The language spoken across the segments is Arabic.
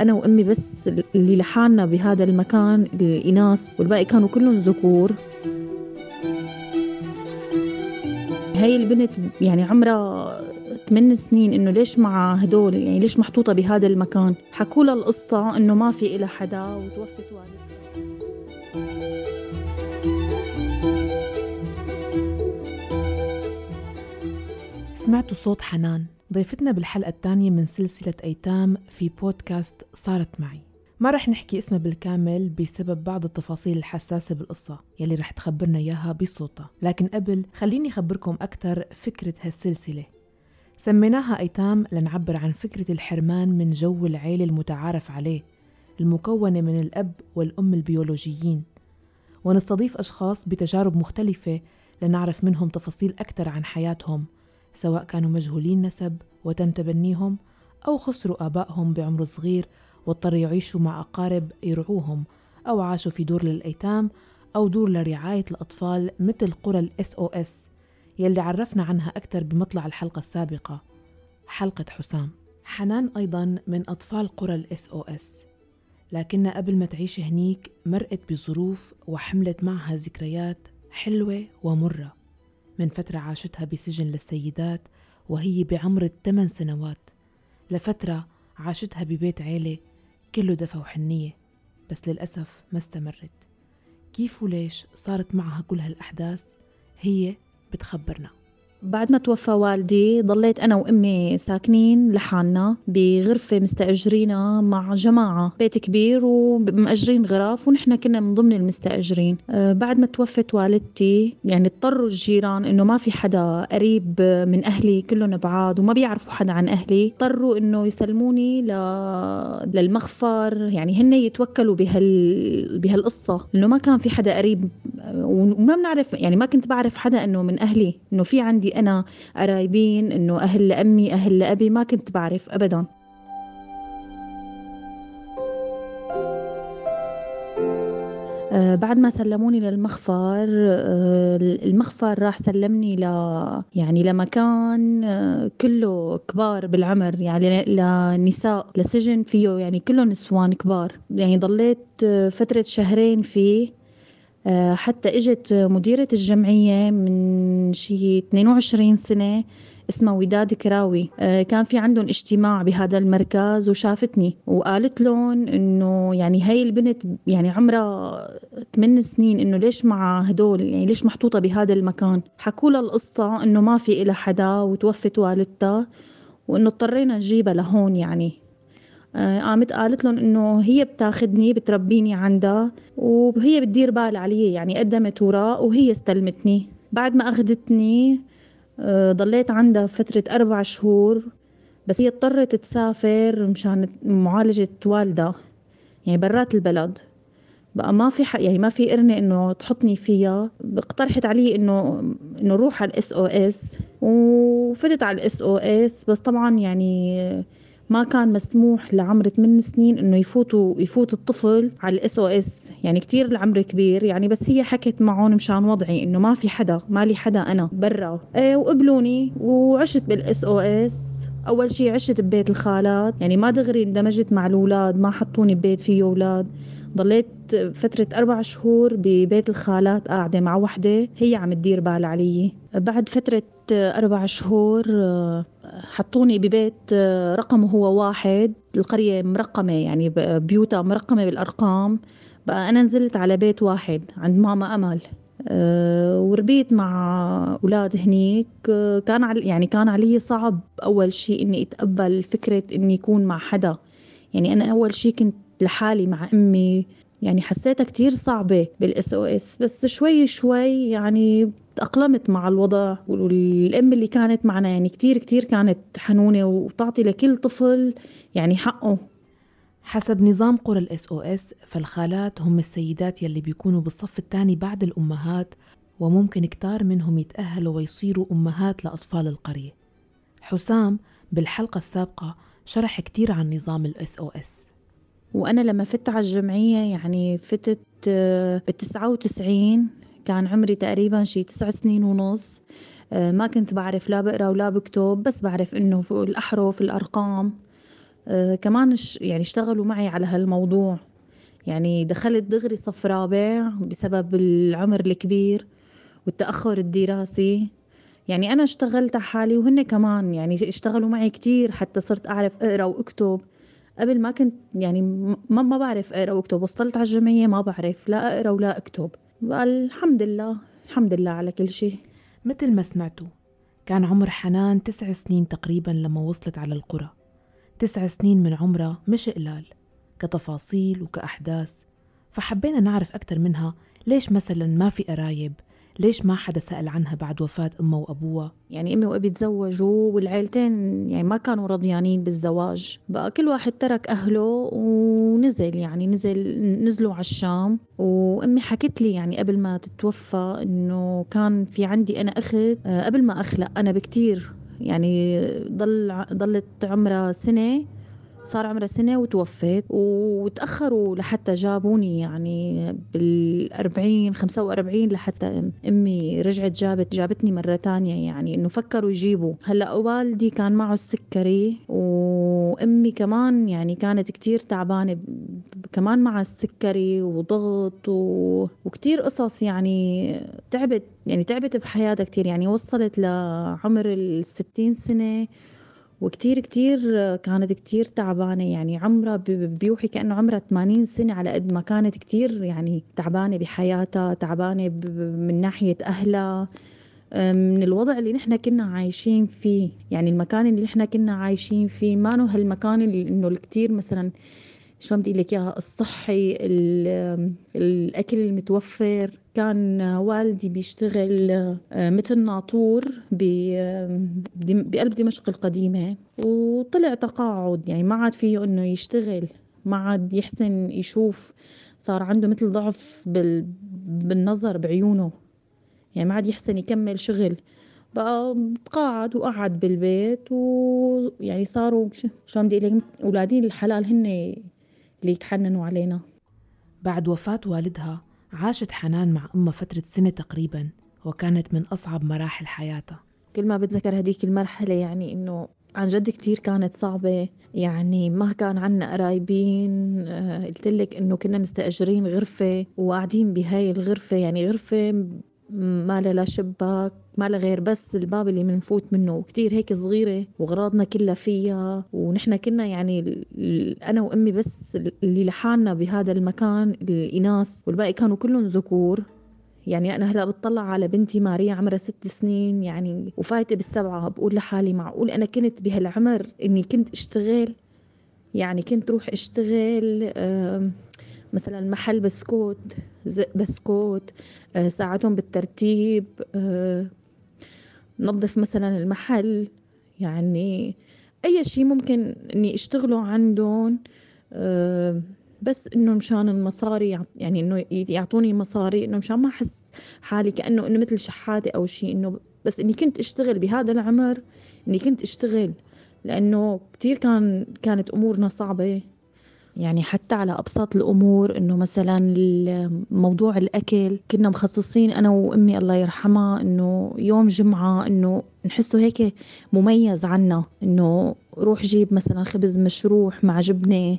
أنا وأمي بس اللي لحالنا بهذا المكان الإناث والباقي كانوا كلهم ذكور. هاي البنت يعني عمرها ثمان سنين إنه ليش مع هدول؟ يعني ليش محطوطة بهذا المكان؟ حكوا لها القصة إنه ما في إلها حدا وتوفت والدتها سمعتوا صوت حنان؟ ضيفتنا بالحلقة الثانية من سلسلة أيتام في بودكاست صارت معي. ما رح نحكي اسمها بالكامل بسبب بعض التفاصيل الحساسة بالقصة يلي رح تخبرنا إياها بصوتها. لكن قبل خليني أخبركم أكثر فكرة هالسلسلة. سميناها أيتام لنعبر عن فكرة الحرمان من جو العيلة المتعارف عليه المكونة من الأب والأم البيولوجيين. ونستضيف أشخاص بتجارب مختلفة لنعرف منهم تفاصيل أكثر عن حياتهم سواء كانوا مجهولين نسب وتم تبنيهم أو خسروا آبائهم بعمر صغير واضطروا يعيشوا مع أقارب يرعوهم أو عاشوا في دور للأيتام أو دور لرعاية الأطفال مثل قرى ال SOS يلي عرفنا عنها أكثر بمطلع الحلقة السابقة. حلقة حسام. حنان أيضا من أطفال قرى ال SOS قبل ما تعيش هنيك مرقت بظروف وحملت معها ذكريات حلوة ومرة. من فترة عاشتها بسجن للسيدات وهي بعمر الثمان سنوات. لفترة عاشتها ببيت عيلة كله دفى وحنية بس للأسف ما استمرت. كيف وليش صارت معها كل هالأحداث؟ هي بتخبرنا. بعد ما توفى والدي ضليت أنا وأمي ساكنين لحالنا بغرفة مستأجرينها مع جماعة بيت كبير ومأجرين غرف ونحن كنا من ضمن المستأجرين. أه بعد ما توفت والدتي يعني اضطروا الجيران إنه ما في حدا قريب من أهلي كلهم بعاد وما بيعرفوا حدا عن أهلي. اضطروا إنه يسلموني ل... للمخفر يعني هن يتوكلوا بهال... بهالقصة إنه ما كان في حدا قريب وما بنعرف يعني ما كنت بعرف حدا إنه من أهلي إنه في عندي أنا قرايبين إنه أهل لأمي أهل لأبي ما كنت بعرف أبدا. آه، بعد ما سلموني للمخفر آه، المخفر راح سلمني ل يعني لمكان آه، كله كبار بالعمر يعني لنساء لسجن فيه يعني كله نسوان كبار. يعني ضليت فترة شهرين فيه. آه، حتى إجت مديرة الجمعية من شي 22 سنة اسمها وداد كراوي. آه، كان في عندهم اجتماع بهذا المركز وشافتني وقالت لهم إنه يعني هاي البنت يعني عمرها 8 سنين إنه ليش مع هدول؟ يعني ليش محطوطة بهذا المكان؟ حكوا لها القصة إنه ما في إلها حدا وتوفت والدتها وإنه اضطرينا نجيبها لهون يعني. آه، قامت قالت لهم إنه هي بتاخذني بتربيني عندها وهي بتدير بال علي يعني قدمت وراء وهي استلمتني. بعد ما أخذتني آه، ضليت عندها فترة أربع شهور بس هي اضطرت تسافر مشان معالجة والدها يعني برات البلد. بقى ما في حق يعني ما في قرنة إنه تحطني فيها. اقترحت علي إنه إنه روح على ال SOS وفتت على ال SOS بس طبعا يعني ما كان مسموح لعمر 8 سنين إنه يفوتوا يفوت الطفل على ال SOS. يعني كثير العمر كبير. يعني بس هي حكت معهم مشان وضعي إنه ما في حدا ما لي حدا أنا برا. إيه وقبلوني وعشت بال SOS. أول شيء عشت ببيت الخالات. يعني ما دغري اندمجت مع الأولاد ما حطوني ببيت فيه أولاد. ضليت فترة أربع شهور ببيت الخالات قاعدة مع وحدة. هي عم تدير بال علي. بعد فترة أربع شهور حطوني ببيت رقمه هو واحد. القرية مرقمة يعني بيوتها مرقمة بالأرقام. بقى أنا نزلت على بيت واحد عند ماما أمل. أه وربيت مع أولاد هنيك. كان علي يعني كان علي صعب أول شيء إني أتقبل فكرة إني يكون مع حدا. يعني أنا أول شيء كنت لحالي مع أمي. يعني حسيتها كتير صعبة بال SOS بس شوي شوي يعني تأقلمت مع الوضع والأم اللي كانت معنا يعني كتير كتير كانت حنونة وتعطي لكل طفل يعني حقه. حسب نظام قرى ال SOS فالخالات هم السيدات يلي بيكونوا بالصف الثاني بعد الأمهات وممكن كتار منهم يتأهلوا ويصيروا أمهات لأطفال القرية. حسام بالحلقة السابقة شرح كتير عن نظام ال SOS وأنا لما فت على الجمعية يعني فتت آه، بالتسعة وتسعين كان عمري تقريبا شي تسع سنين ونص. آه، ما كنت بعرف لا بقرأ ولا بكتب بس بعرف إنه الأحرف الأرقام. آه كمان يعني اشتغلوا معي على هالموضوع. يعني دخلت دغري صف رابع بسبب العمر الكبير والتأخر الدراسي. يعني أنا اشتغلت على حالي وهن كمان يعني اشتغلوا معي كتير حتى صرت أعرف أقرأ وأكتب. قبل ما كنت يعني ما ما بعرف أقرأ وأكتب. وصلت على الجمعية ما بعرف لا أقرأ ولا أكتب. الحمد لله الحمد لله على كل شيء. مثل ما سمعتوا كان عمر حنان تسع سنين تقريبا لما وصلت على القرى. تسع سنين من عمرها مش قلال كتفاصيل وكأحداث. فحبينا نعرف أكثر منها ليش مثلا ما في قرايب؟ ليش ما حدا سأل عنها بعد وفاة أمها وأبوها؟ يعني أمي وأبي تزوجوا والعيلتين يعني ما كانوا رضيانين بالزواج. بقى كل واحد ترك أهله ونزل يعني نزل نزلوا على الشام. وأمي حكت لي يعني قبل ما تتوفى إنه كان في عندي أنا أخت آه، قبل ما أخلق أنا بكتير. يعني ضل ضلت عمرها سنة صار عمرها سنة وتوفت وتأخروا لحتى جابوني يعني بالأربعين خمسة وأربعين لحتى أمي رجعت جابت جابتني مرة تانية يعني إنه فكروا يجيبوا. هلأ والدي كان معه السكري وأمي كمان يعني كانت كتير تعبانة كمان مع السكري وضغط و... وكتير قصص يعني تعبت يعني تعبت بحياتها كتير يعني وصلت لعمر الستين سنة وكتير كتير كانت كتير تعبانة. يعني عمرها بيوحي كأنه عمرها 80 سنة على قد ما كانت كتير يعني تعبانة بحياتها تعبانة من ناحية أهلها. من الوضع اللي نحن كنا عايشين فيه. يعني المكان اللي نحن كنا عايشين فيه. ما هالمكان اللي إنه الكتير مثلا شلون بدي لك إياها؟ الصحي الأكل المتوفر. كان والدي بيشتغل آه، مثل ناطور بقلب دمشق القديمة. وطلع تقاعد يعني ما عاد فيه إنه يشتغل. ما عاد يحسن يشوف. صار عنده مثل ضعف بالنظر بعيونه. يعني ما عاد يحسن يكمل شغل. بقى تقاعد وقعد بالبيت ويعني صاروا شلون بدي أقول اولادي الحلال هن اللي يتحننوا علينا. بعد وفاة والدها عاشت حنان مع أمها فترة سنة تقريبا وكانت من أصعب مراحل حياتها. كل ما بتذكر هديك المرحلة يعني إنه عن جد كتير كانت صعبة. يعني ما كان عنا قرايبين آه، قلت لك إنه كنا مستأجرين غرفة وقاعدين بهاي الغرفة يعني غرفة ما لا شباك ما لا غير بس الباب اللي بنفوت منه كتير هيك صغيرة وغراضنا كلها فيها ونحن كنا يعني أنا وأمي بس اللي لحالنا بهذا المكان الإناث والباقي كانوا كلهم ذكور. يعني أنا هلا بتطلع على بنتي ماريا عمرها ست سنين يعني وفايتة بالسبعة بقول لحالي معقول أنا كنت بهالعمر إني كنت أشتغل؟ يعني كنت روح أشتغل مثلا محل بسكوت بسكوت آه، ساعدهم بالترتيب آه، نظف مثلا المحل يعني أي شيء ممكن إني أشتغله عندهم آه، بس إنه مشان المصاري يعني إنه يعطوني مصاري إنه مشان ما أحس حالي كأنه إنه مثل شحاتة أو شيء إنه بس إني كنت أشتغل بهذا العمر إني كنت أشتغل لأنه كثير كان كانت أمورنا صعبة. يعني حتى على أبسط الأمور إنه مثلا موضوع الأكل كنا مخصصين أنا وأمي الله يرحمها إنه يوم جمعة إنه نحسه هيك مميز عنا إنه روح جيب مثلا خبز مشروح مع جبنة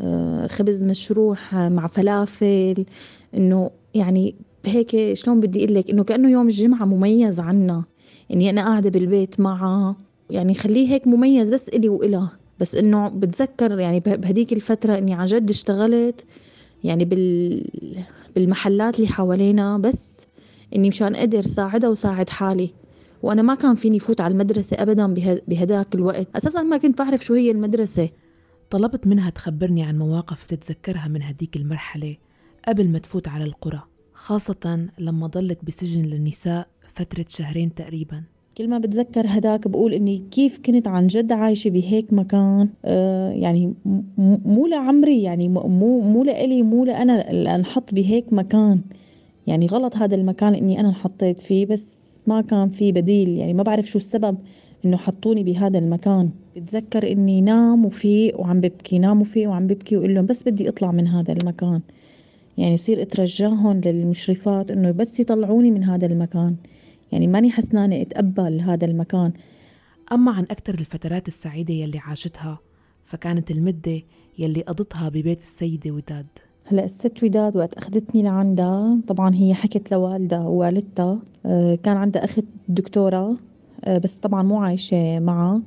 آه، خبز مشروح مع فلافل إنه يعني هيك شلون بدي أقول لك؟ إنه كأنه يوم الجمعه مميز عنا إني أنا قاعدة بالبيت معها يعني خليه هيك مميز بس إلي وإلها. بس إنه بتذكر يعني بهديك الفترة إني عن جد اشتغلت يعني بال بالمحلات اللي حوالينا بس إني مشان أقدر ساعدها وساعد حالي. وأنا ما كان فيني فوت على المدرسة ابدا بهداك الوقت. أساسا ما كنت بعرف شو هي المدرسة. طلبت منها تخبرني عن مواقف تتذكرها من هديك المرحلة قبل ما تفوت على القرى خاصة لما ضلت بسجن للنساء فترة شهرين تقريباً. كل ما بتذكر هداك بقول إني كيف كنت عن جد عايشة بهيك مكان آه يعني مو لعمري يعني مو مو لإلي مو لأنا انحط بهيك مكان. يعني غلط هذا المكان إني أنا انحطيت فيه بس ما كان في بديل. يعني ما بعرف شو السبب إنه حطوني بهذا المكان. بتذكر إني نام وفيق وعم ببكي نام وفيق وعم ببكي وأقول لهم بس بدي أطلع من هذا المكان. يعني يصير أترجاهم للمشرفات إنه بس يطلعوني من هذا المكان. يعني ماني حسنانة أتقبل هذا المكان. أما عن أكثر الفترات السعيدة يلي عاشتها فكانت المدة يلي قضتها ببيت السيدة وداد. هلأ الست وداد وقت أخذتني لعندها طبعا هي حكت لوالدها ووالدتها آه، كان عندها أخت دكتورة آه، بس طبعا مو عايشة معها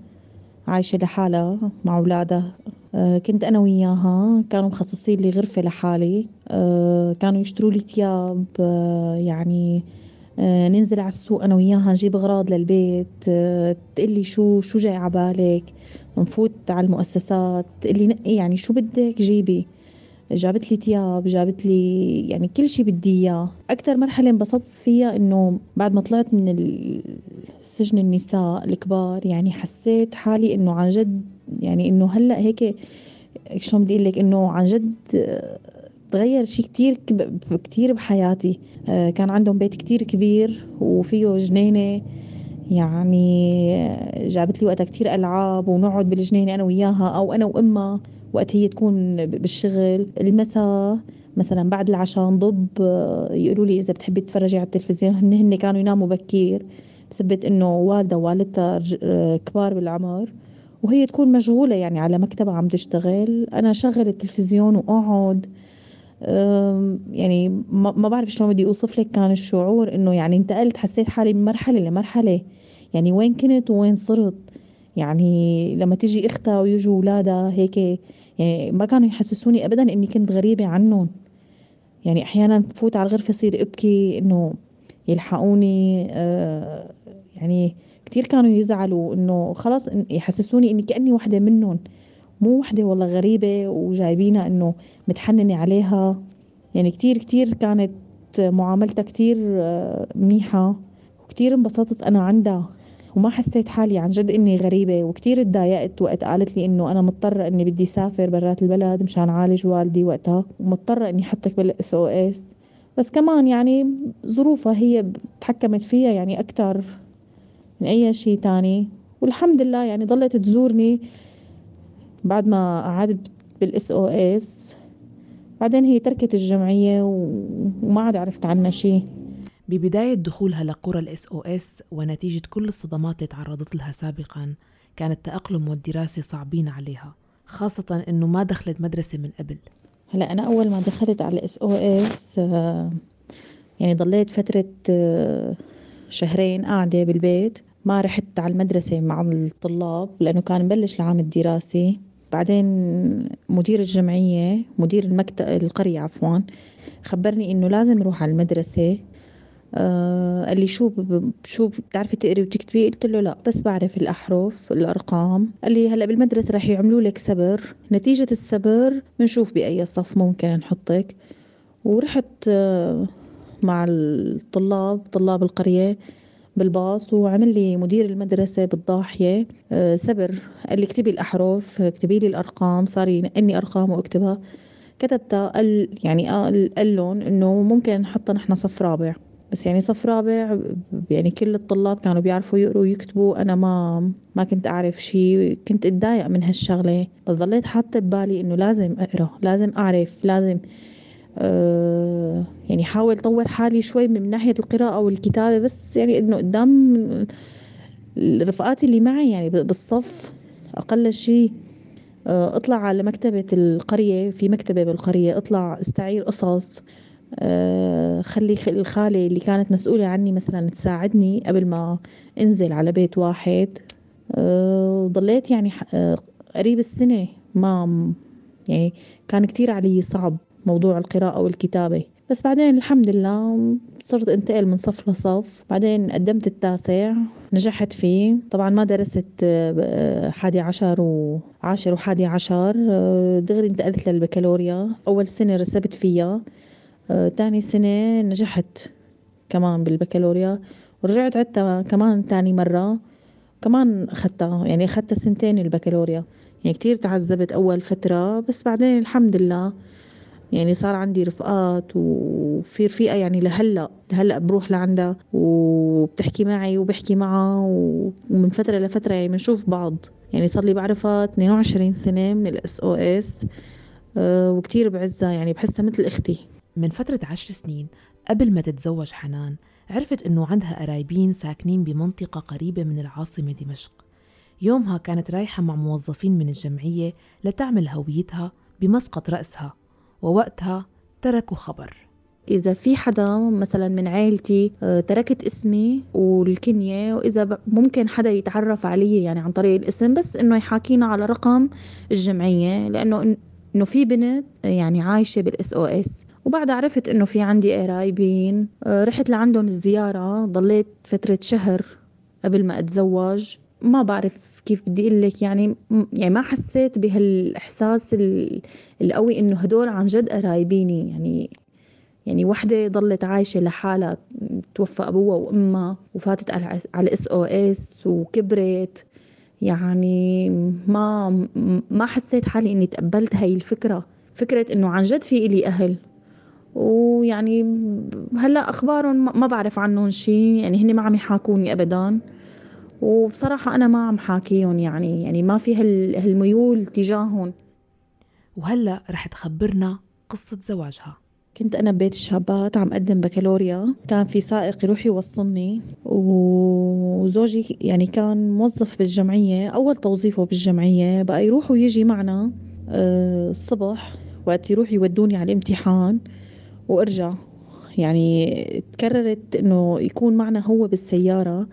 عايشة لحالها مع أولادها. آه، كنت أنا وياها كانوا مخصصين لي غرفة لحالي كانوا يشتروا لي تياب يعني ننزل على السوق أنا وياها نجيب أغراض للبيت تقلي شو شو جاي عبالك نفوت على المؤسسات تقلي يعني شو بدك جيبي؟ جابت لي تياب جابت لي يعني كل شيء بدي إياه. أكثر مرحلة انبسطت فيها إنه بعد ما طلعت من السجن النساء الكبار يعني حسيت حالي إنه عن جد يعني إنه هلأ هيك شلون بدي أقول لك؟ إنه عن جد تغير شيء كتير كتير بحياتي. آه، كان عندهم بيت كتير كبير وفيه جنينة. يعني جابت لي وقتها كتير ألعاب ونقعد بالجنينة أنا وياها أو أنا وأمها وقت هي تكون بالشغل. المساء مثلا بعد العشاء نضب. آه، يقولوا لي إذا بتحبي تتفرجي على التلفزيون. هن هن كانوا يناموا بكير. بسبب إنه والدة ووالدتها آه، كبار بالعمر. وهي تكون مشغولة يعني على مكتبها عم تشتغل. أنا شغل التلفزيون وأقعد. يعني ما بعرف شلون بدي أوصف لك كان الشعور إنه يعني انتقلت حسيت حالي من مرحلة لمرحلة. يعني وين كنت وين صرت. يعني لما تيجي أختها ويجوا اولادها هيك يعني ما كانوا يحسسوني ابدا إني كنت غريبة عنهم. يعني أحيانا بفوت على الغرفة أصير أبكي إنه يلحقوني. آه يعني كثير كانوا يزعلوا إنه خلاص يحسسوني إني كأني وحده منهم. مو وحدة والله غريبة وجايبينها إنه متحننة عليها. يعني كثير كثير كانت معاملتها كثير آه منيحة وكثير انبسطت أنا عندها وما حسيت حالي عن جد إني غريبة وكتير تضايقت وقت قالت لي إنه أنا مضطرة إني بدي سافر برات البلد مشان عالج والدي وقتها ومضطرة إني حطك بال SOS بس كمان يعني ظروفها هي تحكمت فيها يعني أكتر من أي شيء تاني والحمد لله يعني ضلت تزورني. بعد ما قعدت بال SOS بعدين هي تركت الجمعية وما عاد عرفت عنها شيء ببداية دخولها لقرى ال SOS ونتيجة كل الصدمات اللي تعرضت لها سابقا كان التأقلم والدراسة صعبين عليها خاصة إنه ما دخلت مدرسة من قبل. هلا أنا أول ما دخلت على ال SOS يعني ضليت فترة آه، شهرين قاعدة بالبيت ما رحت على المدرسة مع الطلاب لأنه كان مبلش العام الدراسي. بعدين مدير الجمعية مدير المكتب القرية عفوا خبرني إنه لازم أروح على المدرسة. آه قال لي شو شو بتعرفي تقري وتكتبي؟ قلت له لا بس بعرف الأحرف الأرقام. قال لي هلأ بالمدرسة رح يعملوا لك سبر نتيجة السبر بنشوف بأي صف ممكن نحطك. ورحت آه مع الطلاب طلاب القرية. بالباص وعمل لي مدير المدرسة بالضاحية. آه سبر قال لي اكتبي الأحرف اكتبي لي الأرقام. صار ينقني أرقام واكتبها. كتبتها. قال يعني قال لهم إنه ممكن نحطها نحن صف رابع. بس يعني صف رابع يعني كل الطلاب كانوا بيعرفوا يقروا ويكتبوا. أنا ما ما كنت أعرف شيء كنت أتضايق من هالشغلة. بس ضليت حاطة ببالي إنه لازم أقرأ لازم أعرف لازم يعني حاول طور حالي شوي من ناحية القراءة والكتابه بس يعني إنه قدام رفقاتي اللي معي يعني بالصف أقل شيء آه، أطلع على مكتبة القرية في مكتبة بالقرية أطلع أستعير قصص آه، خلي الخالة اللي كانت مسؤولة عني مثلا تساعدني قبل ما أنزل على بيت واحد. آه، وضليت يعني آه، قريب السنة ما يعني كان كتير علي صعب. موضوع القراءة والكتابة بس بعدين الحمد لله صرت انتقل من صف لصف. بعدين قدمت التاسع نجحت فيه. طبعا ما درست حادي عشر وعاشر وحادي عشر. دغري انتقلت للبكالوريا. أول سنة رسبت فيها. آه، تاني سنة نجحت كمان بالبكالوريا. ورجعت عدتها كمان تاني مرة. كمان أخدتها يعني أخدتها سنتين البكالوريا. يعني كتير تعذبت أول فترة. بس بعدين الحمد لله يعني صار عندي رفقات وفي رفيقة يعني لهلأ لهلأ بروح لعندها وبتحكي معي وبحكي معها ومن فترة لفترة يعني بنشوف بعض. يعني صار لي بعرفها 22 سنة من ال SOS آه، وكتير بعزها يعني بحسها مثل أختي. من فترة عشر سنين قبل ما تتزوج حنان عرفت إنه عندها قرايبين ساكنين بمنطقة قريبة من العاصمة دمشق. يومها كانت رايحة مع موظفين من الجمعية لتعمل هويتها بمسقط رأسها. ووقتها تركوا خبر. إذا في حدا مثلا من عائلتي آه، تركت اسمي والكنية وإذا ممكن حدا يتعرف علي يعني عن طريق الاسم بس إنه يحاكينا على رقم الجمعية لأنه إنه في بنت يعني عايشة بالإس أو إس. وبعد عرفت إنه في عندي قرايبين آه، رحت لعندهم الزيارة ضليت فترة شهر قبل ما أتزوج. ما بعرف كيف بدي أقول لك يعني يعني ما حسيت بهالإحساس القوي إنه هدول عن جد قرايبيني. يعني يعني وحدة ضلت عايشة لحالها توفى أبوها وأمها وفاتت على على SOS وكبرت. يعني ما ما حسيت حالي إني تقبلت هاي الفكرة. فكرة إنه عن جد في إلي أهل. ويعني هلأ أخبارهم ما بعرف عنهم شيء يعني هن ما عم يحاكوني ابدا. وبصراحة أنا ما عم حاكيهم يعني يعني ما في هالميول تجاههم. وهلأ رح تخبرنا قصة زواجها. كنت أنا ببيت الشابات عم أقدم بكالوريا كان في سائق يروح يوصلني وزوجي يعني كان موظف بالجمعية أول توظيفه بالجمعية بقى يروح ويجي معنا آه، الصبح وقت يروح يودوني على الامتحان وأرجع. يعني تكررت إنه يكون معنا هو بالسيارة. آه،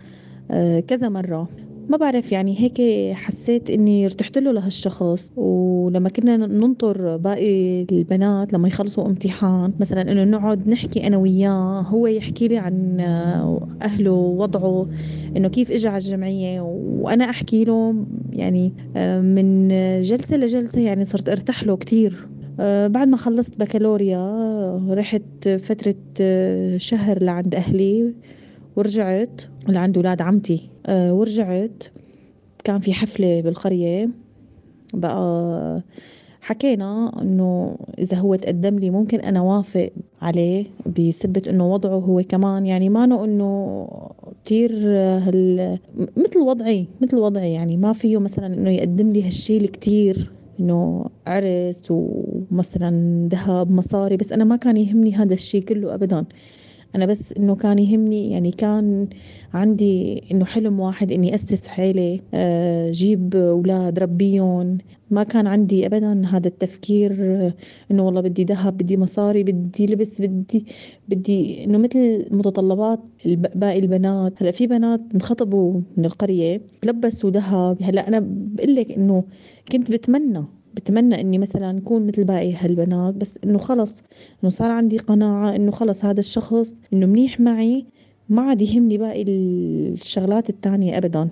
كذا مرة. ما بعرف يعني هيك حسيت إني ارتحت له لهالشخص. ولما كنا ننطر باقي البنات لما يخلصوا امتحان مثلا إنه نقعد نحكي أنا وياه هو يحكي لي عن أهله ووضعه إنه كيف اجى على الجمعية. وأنا أحكي له يعني آه، من جلسة لجلسة يعني صرت أرتاح له كثير آه، بعد ما خلصت بكالوريا رحت فترة شهر لعند أهلي. ورجعت لعند ولاد عمتي. أه ورجعت. كان في حفلة بالقرية. بقى حكينا إنه إذا هو تقدم لي ممكن أنا وافق عليه بسبة إنه وضعه هو كمان. يعني ما إنه كتير هال مثل وضعي مثل وضعي. يعني ما فيه مثلا إنه يقدم لي هالشي الكتير. إنه عرس ومثلا ذهب مصاري. بس أنا ما كان يهمني هذا الشي كله ابدا. أنا بس إنه كان يهمني يعني كان عندي إنه حلم واحد إني أسس حالي آه، جيب أولاد ربيهم. ما كان عندي ابدا هذا التفكير إنه والله بدي ذهب بدي مصاري بدي لبس بدي بدي إنه مثل متطلبات باقي البنات. هلأ في بنات انخطبوا من القرية تلبسوا ذهب. هلأ أنا بقول لك إنه كنت بتمنى بتمنى إني مثلا أكون مثل باقي هالبنات بس إنه خلص إنه صار عندي قناعة إنه خلص هذا الشخص إنه منيح معي ما عاد يهمني باقي الشغلات التانية ابدا.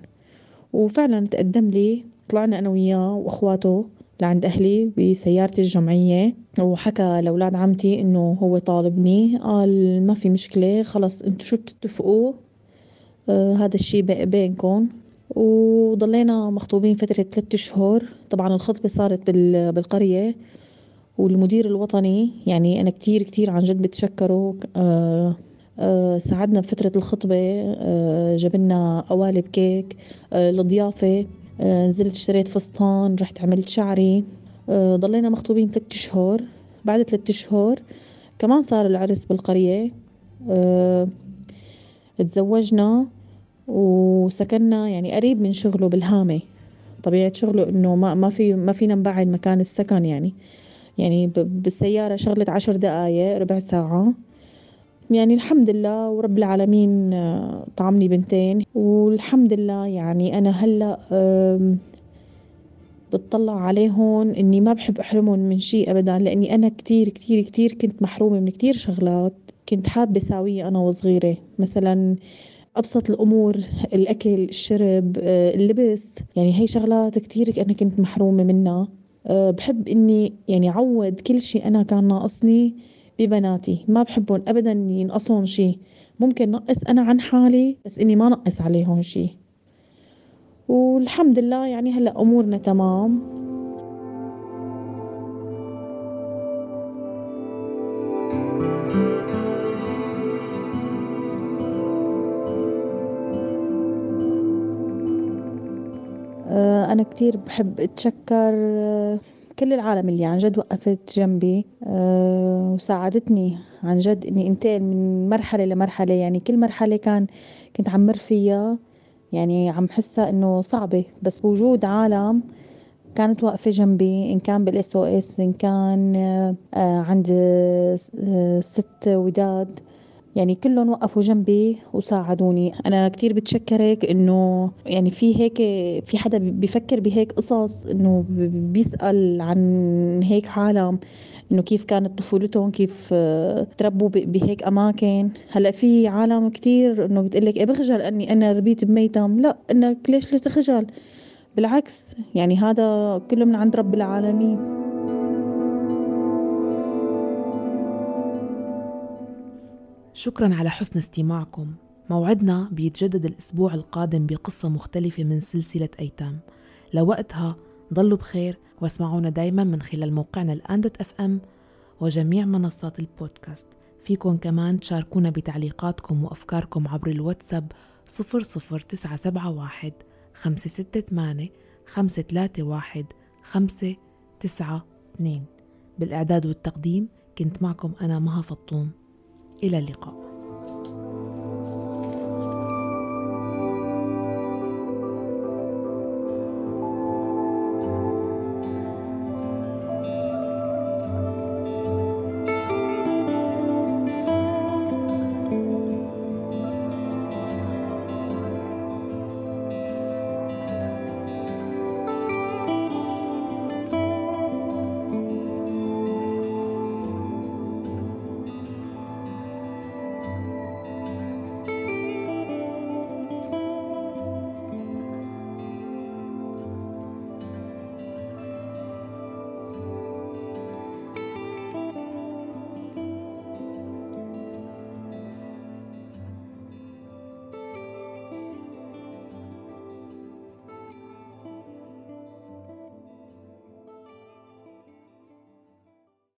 وفعلا تقدم لي طلعنا أنا وياه وأخواته لعند أهلي بسيارتي الجمعية وحكى لأولاد عمتي إنه هو طالبني قال ما في مشكلة خلص انتو شو بتتفقوا؟ آه هذا الشي بينكم. وضلينا مخطوبين فترة ثلاثة شهور طبعا الخطبة صارت بالقرية والمدير الوطني يعني أنا كتير كتير عن جد بتشكره. آه آه ساعدنا بفترة الخطبة. آه جبنا قوالب كيك. الضيافة آه نزلت اشتريت فستان رحت عملت شعري. ضلينا مخطوبين ثلاثة شهور بعد ثلاثة شهور كمان صار العرس بالقرية. تزوجنا. وسكننا يعني قريب من شغله بالهامة. طبيعة شغله إنه ما ما في ما فينا نبعد مكان السكن يعني. يعني بالسيارة شغلت عشر دقايق ربع ساعة. يعني الحمد لله ورب العالمين آه، طعمني بنتين. والحمد لله يعني أنا هلأ بتطلع عليهم إني ما بحب أحرمهم من شيء أبدا لأني أنا كتير كتير كتير كنت محرومة من كتير شغلات. كنت حابة ساوية أنا وصغيرة. مثلا أبسط الأمور الأكل الشرب آه، اللبس. يعني هي شغلات كتير أنا كنت محرومة منها. آه، بحب إني يعني عوض كل شيء أنا كان ناقصني ببناتي. ما بحبهم أبدا ينقصهم شيء. ممكن نقص أنا عن حالي بس إني ما نقص عليهم شيء. والحمد لله يعني هلأ أمورنا تمام. كتير بحب أتشكر آه، كل العالم اللي عن جد وقفت جنبي آه، وساعدتني عن جد إني انتقل من مرحلة لمرحلة. يعني كل مرحلة كان كنت عمر فيها يعني عم حسها إنه صعبة بس بوجود عالم كانت واقفة جنبي. إن كان بال SOS إن كان آه، عند ست وداد يعني كلهم وقفوا جنبي وساعدوني. أنا كتير بتشكرك إنه يعني في هيك في حدا بيفكر بهيك قصص إنه بيسأل عن هيك عالم إنه كيف كانت طفولتهم كيف آه، تربوا بهيك أماكن. هلأ في عالم كتير إنه بتقلك إيه بخجل أني أنا ربيت بميتم لا انك ليش ليش تخجل بالعكس يعني هذا كله من عند رب العالمين. شكرا على حسن استماعكم. موعدنا بيتجدد الأسبوع القادم بقصة مختلفة من سلسلة أيتام. لوقتها ضلوا بخير واسمعونا دايما من خلال موقعنا الآن دوت اف إم وجميع منصات البودكاست. فيكم كمان تشاركونا بتعليقاتكم وأفكاركم عبر الواتساب 00971 568 531 592 بالإعداد والتقديم كنت معكم أنا مها فطوم. إلى اللقاء.